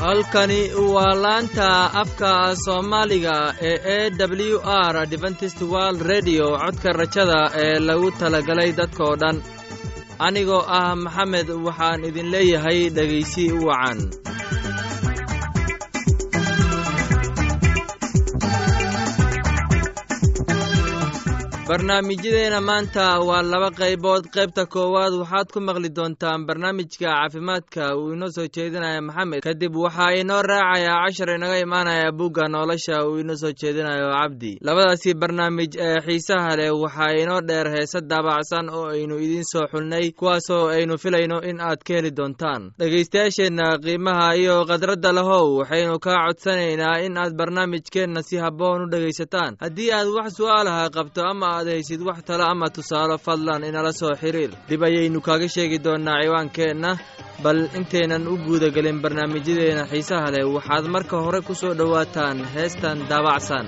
halkani waa laanta afka soomaaliga ee e w r deventist world redio codka rajada ee lagu talagalay dadkoo dhan anigoo ah maxamed waxaan idin leeyahay dhegaysi wacan barnaamijyadeena maanta waa laba qaybood. Qaybta koowaad waxaad ku maqli doontaan barnaamijka caafimaadka. Uu inoo soo jeedinaya maxamed. Kadib waxaa inoo raacayaa cashar inaga imaanaya bugga nolosha. Uu inoo soo jeedinayo cabdi. Labadaasi barnaamij ee xiisaha leh waxaa inoo dheer heese daabacsan oo aynu idiin soo xulnay kuwaasoo aynu filayno in aad ka heli doontaan. Dhegaystayaasheenna qiimaha iyo khadradda lahow waxaynu kaa codsanaynaa in aad barnaamijkeenna si habboon u dhegaysataan. Haddii aad wax su'aalaha qabto ama aad haysid wax talo ama tusaalo fadlan inala soo xiriir. Dib ayaynu kaaga sheegi doonnaa ciwaankeenna bal intaynan u guudagelin barnaamijyadeena xiisaha leh waxaad marka hore ku soo dhowaataan heestan daabacsan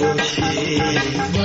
doshi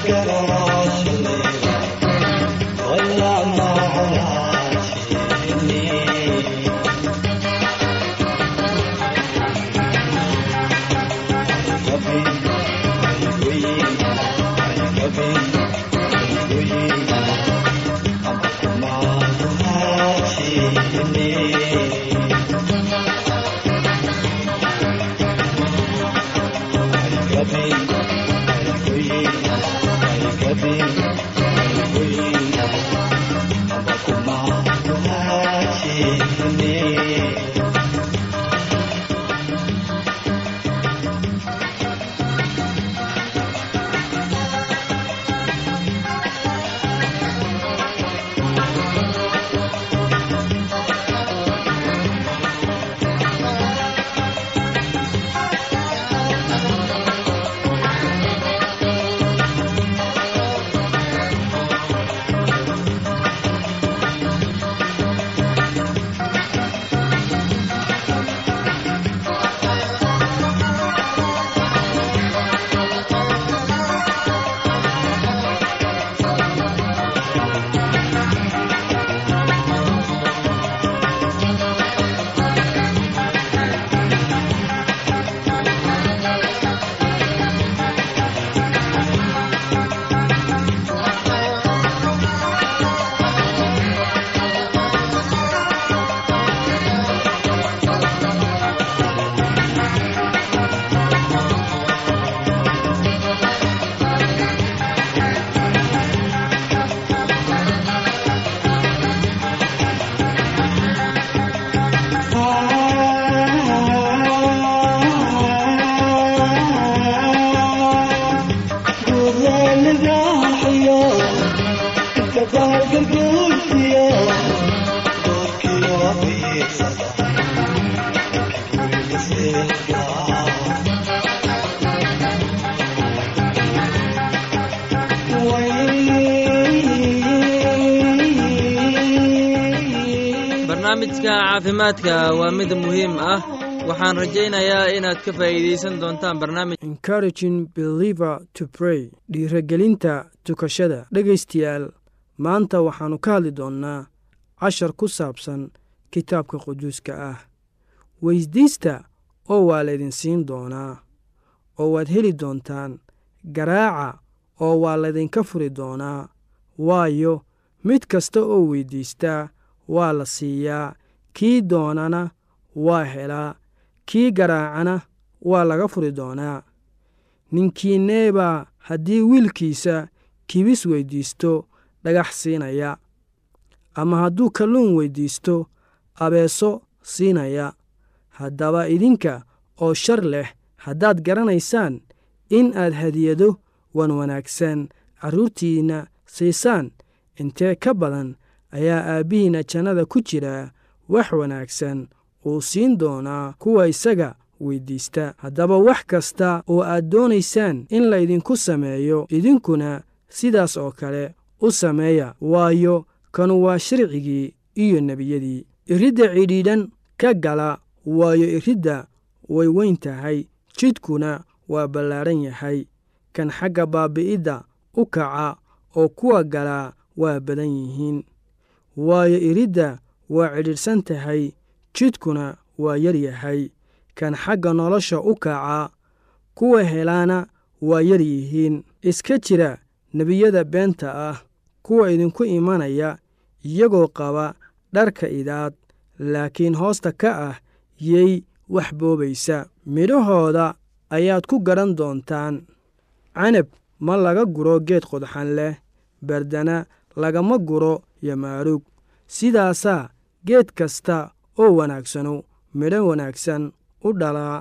Get on. Barnaamijka caafimaadka waa mid muhiim ah. Waxaan rajaynayaa inaad ka faa'iidaysan doontaan barnaamij. Encouraging believer to pray. Dhiiragelinta tukashada. Dhegaystayaal maanta waxaannu ka hadli doonnaa cashar ku saabsan kitaabka quduuska ah. Weysdiista oo waa laydin siin doonaa oo waad heli doontaan. Garaaca oo waa laydinka furi doonaa. Waayo mid kasta oo weyddiistaa waa la siiyaa kii doonana waa helaa kii garaacana waa laga furi doonaa. Ninkiinneebaa haddii wiilkiisa kibis weyddiisto dhagax siinaya. Ama hadduu kalluun weyddiisto abeeso siinaya. Haddaba idinka oo shar leh haddaad garanaysaan in aad hadiyado wan wanaagsan carruurtiinna siisaan intee ka badan ayaa aabbihiinna jannada ku jiraa wax wanaagsan uu siin doonaa kuwa isaga weyddiista haddaba wax kasta oo aad doonaysaan in laydinku sameeyo idinkuna sidaas oo kale u sameeya. Waayo kanu waa sharcigii iyo nebiyadii. Iridda cidhiidhan ka gala waayo iridda way weyn tahay. Jidkuna waa ballaadhan yahay. Kan xagga baabi'idda u kaca oo kuwa galaa waa badan yihiin. Waayo iridda waa cidhiidhsan tahay jidkuna waa yar yahay. Kan xagga nolosha u kaca kuwa helaana waa yar yihiin. Iska jira nebiyada beenta ah kuwa idinku imanaya iyagoo qaba dharka idaad laakiin hoosta ka ah yey wax boobaysa. Midhahooda ayaad ku garan doontaan canab ma laga guro geed qodxan leh berdana lagama guro yamaarug. Sidaasaa geed kasta oo wanaagsanu midho wanaagsan u dhalaa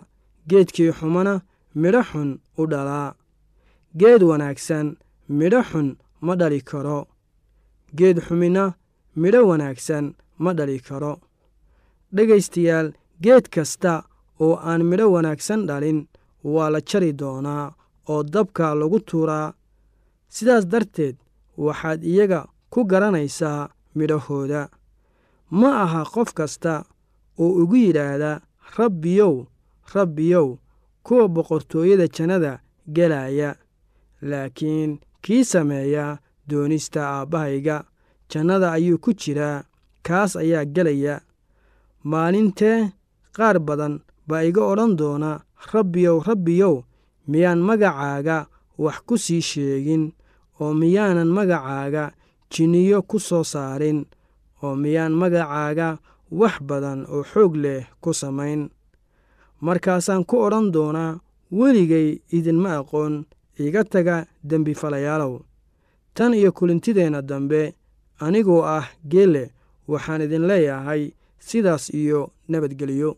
geedkii xumana midho xun u dhalaa. Geed wanaagsan midho xun ma dhali karo. Geed xumina midho wanaagsan ma dhali karo. Dhegaystayaal geed kasta oo aan midho wanaagsan dhalin waa la jari doonaa oo dabka lagu tuuraa. Sidaas darteed waxaad iyaga ku garanaysaa midhahooda ma aha qof kasta oo ugu yidhaahda rabbiyow rabbiyow kuwa boqortooyada jannada gelaya laakiin kii sameeya doonista aabbahayga jannada ayuu ku jiraa kaas ayaa gelaya maalintee qaar badan baa iga odhan doona rabbiyow rabbiyow miyaan magacaaga wax ku sii sheegin oo miyaanan magacaaga jinniyo ku soo saarin oo miyaan magacaaga wax badan oo xoog leh ku samayn. Markaasaan ku odhan doonaa weligay idinma aqoon iga taga dembi falayaalow. Tan iyo kulintideenna dambe anigoo ah geelle waxaan idin leeyahay sidaas iyo nabadgelyo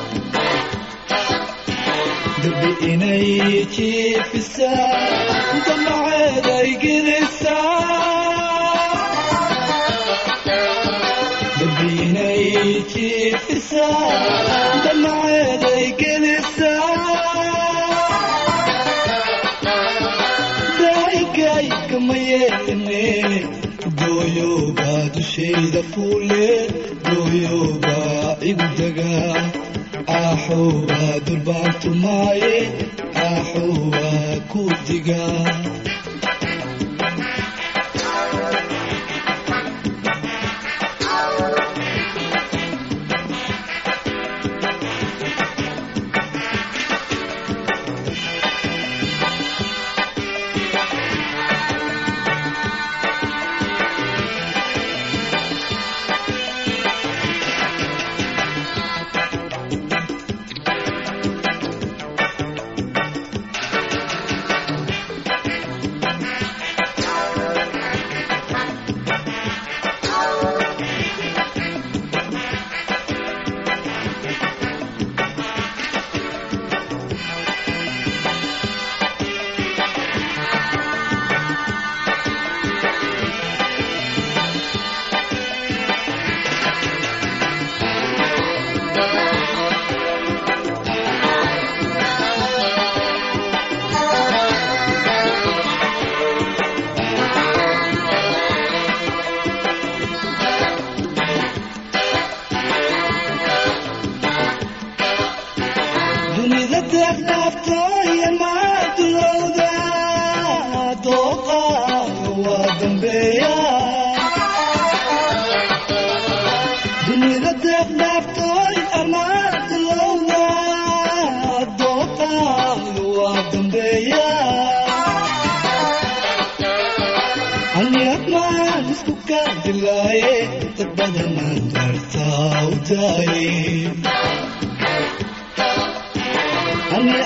durbi inay jiifisaa damaceed ay gelisaa durbi inay jiifisaa damaceed ay gelisaa daagaykama yeelne dooyogaa dushayda fuule dooyogaa igu dagaa aaxowaa durbaantumaaye aaxowaa ku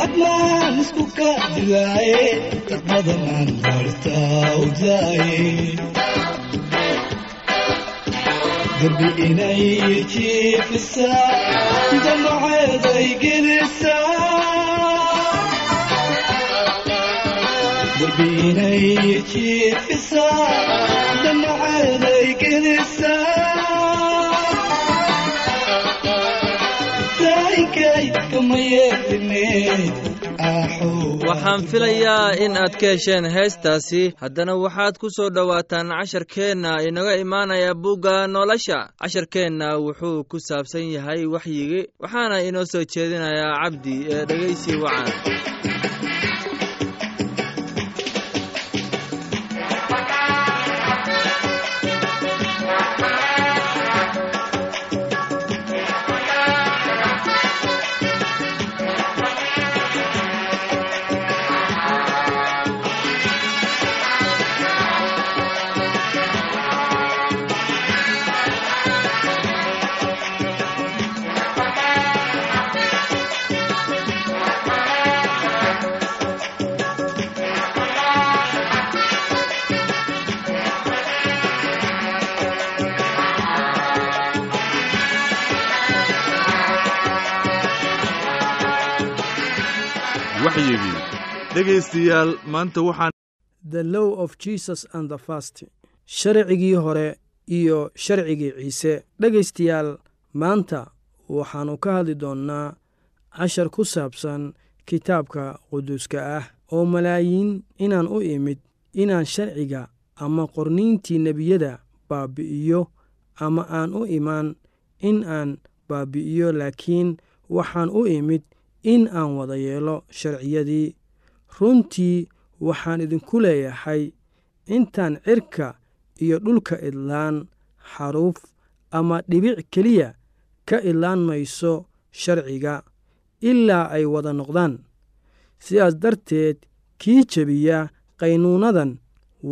admaan isku kaadilaaye dad badanaan dartaa u daaye darbi inay jiifisaa damaceeday gelisaa waxaan filayaa in aad ka hesheen heestaasi. Haddana waxaad ku soo dhowaataan casharkeenna inaga imaanaya bugga nolosha. Casharkeenna wuxuu ku saabsan yahay waxyigi waxaana inoo soo jeedinayaa cabdi ee dhegaysi wacan dhegaystayaal maanta waxaan the law of jesus and the fast. Sharcigii hore iyo sharcigii ciise. Dhegaystayaal maanta waxaannu ka hadli doonnaa cashar ku saabsan kitaabka quduuska ah oo malaayiin inaan u imid inaan sharciga ama qorniintii nebiyada baabbi'iyo ama aan u imaan in aan baabbi'iyo laakiin waxaan u imid in aan wada yeelo sharciyadii runtii waxaan idinku leeyahay intaan cirka iyo dhulka idlaan xaruuf ama dhibic keliya ka idlaan mayso sharciga ilaa ay wada noqdaan. Sidaas darteed kii jebiya qaynuunadan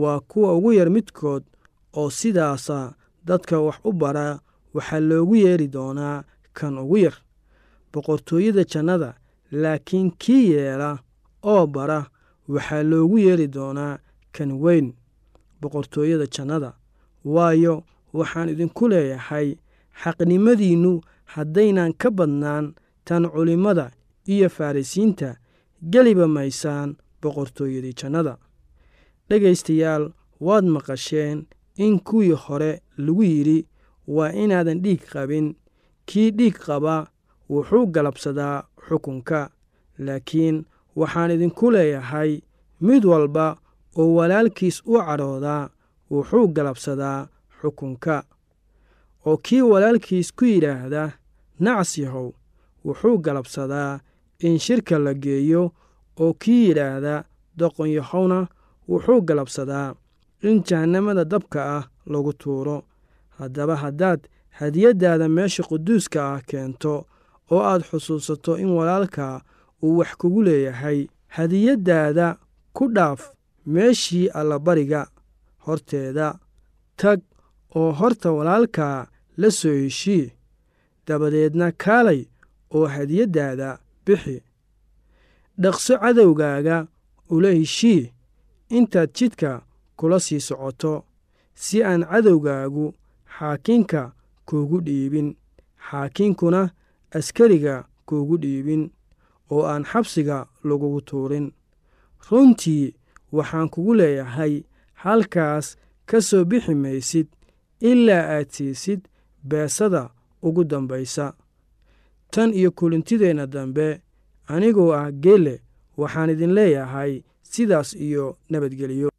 waa kuwa ugu yar midkood oo sidaasa dadka wax u bara waxaa loogu yeeri doonaa kan ugu yar boqortooyada jannada laakiin kii yeela oo bara waxaa loogu yeeri doonaa kan weyn boqortooyada jannada. Waayo waxaan idinku leeyahay xaqnimadiinnu haddaynan ka badnaan tan culimmada iyo farrisiinta geliba maysaan boqortooyadii jannada. Dhegaystayaal waad maqasheen in kuwii hore lagu yidhi waa inaadan dhiig qabin. Kii dhiig qaba wuxuu galabsadaa xukunka laakiin waxaan idinku leeyahay mid walba oo walaalkiis u cadhoodaa wuxuu galabsadaa xukunka. Oo kii walaalkiis ku yidhaahda nacas yahow wuxuu galabsadaa in shirka la geeyo. Oo kii yidhaahda doqon yahowna wuxuu galabsadaa in jahannamada dabka ah lagu tuuro. Haddaba haddaad hadiyaddaada meesha quduuska ah keento oo aad xusuusato in walaalkaa uu wax kugu leeyahay hadiyaddaada ku dhaaf meeshii allabariga horteeda. Tag oo horta walaalkaa la soo heshii dabadeedna kaalay oo hadiyaddaada bixi. Dhaqso cadowgaaga ula heshii intaad jidka kula sii socoto si aan cadowgaagu xaakiinka kuugu dhiibin xaakiinkuna askariga kuugu dhiibin oo aan xabsiga lagugu tuurin. Runtii waxaan kugu leeyahay halkaas ka soo bixi maysid ilaa aad siisid beesada ugu dambaysa tan iyo kulintideenna dambe anigoo ah geelle waxaan idin leeyahay sidaas iyo nabadgelyo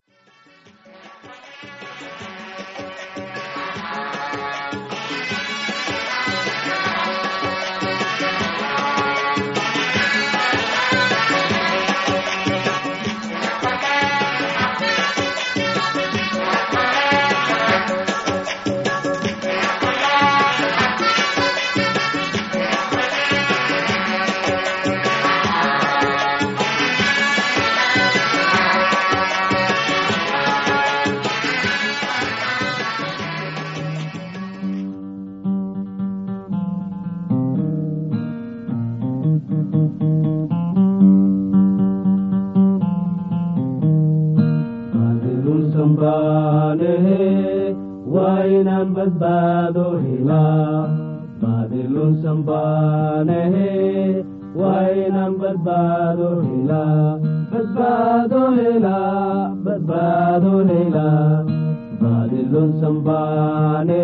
xanuunsan baane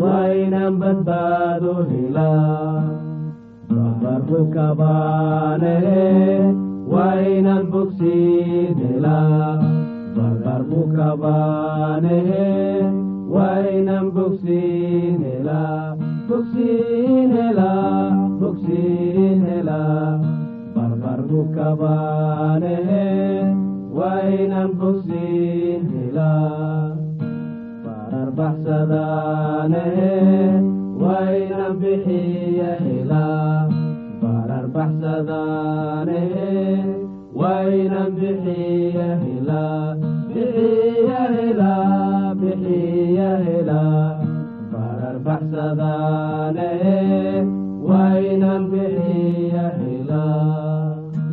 waa inaan badbaado helaa babarbukabaane waa inaan bogsiin helaa babarbukabaane waa inaan bogsiin helaa bogsiin helaa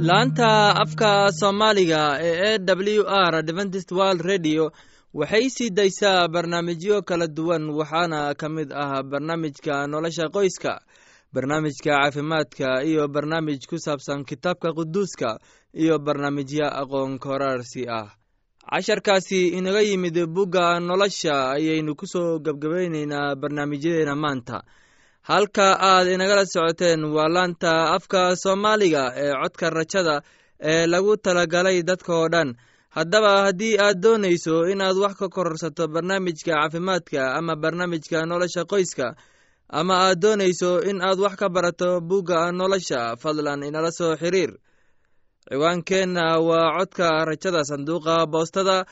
laanta afka soomaaliga ee e w r adventist world redio waxay sii daysaa barnaamijyo kala duwan waxaana ka mid ah barnaamijka nolosha qoyska barnaamijka caafimaadka iyo barnaamij ku saabsan kitaabka quduuska iyo barnaamijyo aqoon koraarsi ah. Casharkaasi inaga yimid bugga nolosha ayaynu ku soo gebgabayneynaa barnaamijyadeena maanta. Halka aad inagala socoteen waa laanta afka soomaaliga ee codka rajada ee lagu talagalay dadka oo dhan haddaba haddii aad doonayso inaad wax ka kororsato barnaamijka caafimaadka ama barnaamijka nolosha qoyska ama aad doonayso in aad wax ka barato bugga nolosha fadlan inala soo xiriir. Ciwaankeenna waa codka rajada sanduuqa boostada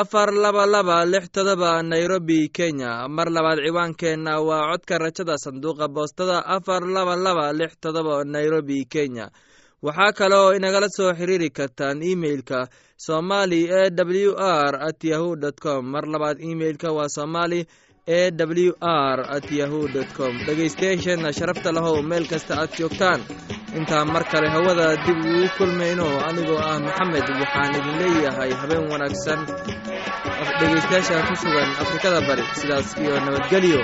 afar laba laba lix todoba nairobi kenya. Mar labaad ciwaankeenna waa codka rajada sanduuqa boostada afar laba laba lix todoba nairobi kenya waxaa kaloo inagala soo xiriiri kartaan imeilka somali e w r at yahu dt com. Mar labaad imeilka waa somali e w r at yahu dt com. Dhegaystayaasheenna sharafta lahow meel kasta aad joogtaan. Intaan mar kale hawada dib ugu kulmayno anigoo ah maxamed waxaan idin leeyahay habeen wanaagsan dhegaystayaasha ku sugan afrikada bari. Sidaas iyo nabadgelyo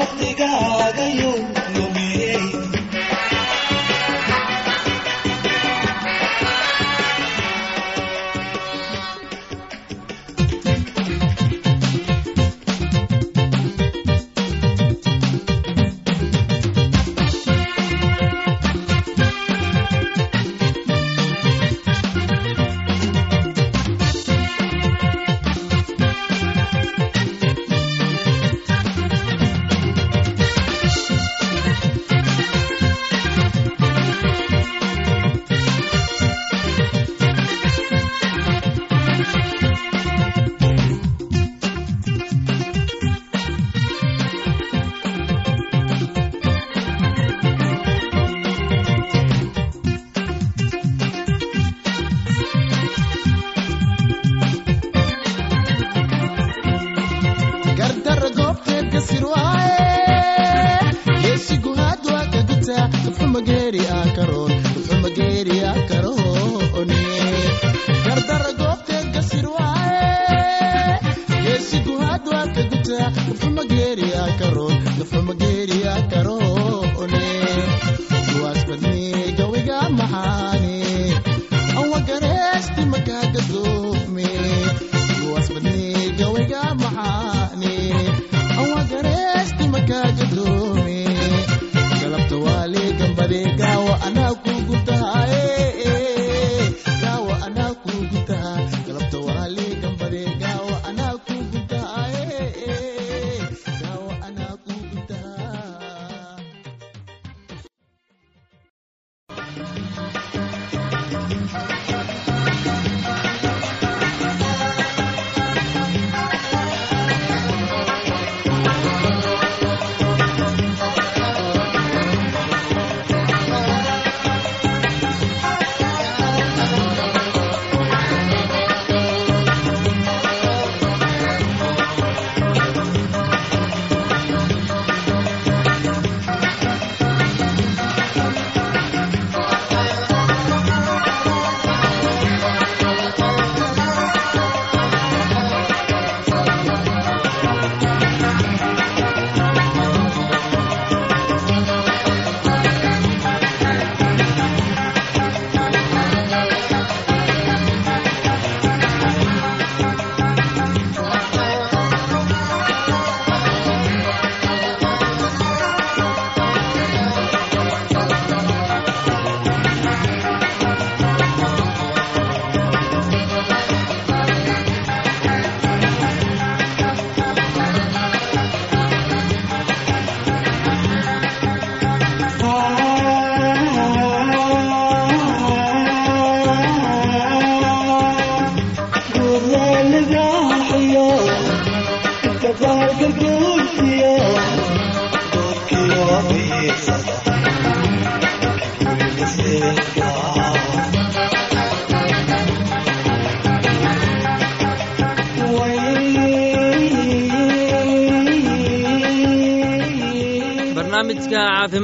waqtigaagayo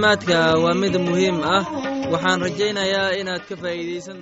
caafimaadka waa mid muhiim ah. Waxaan rajaynayaa inaad ka faa'iidaysan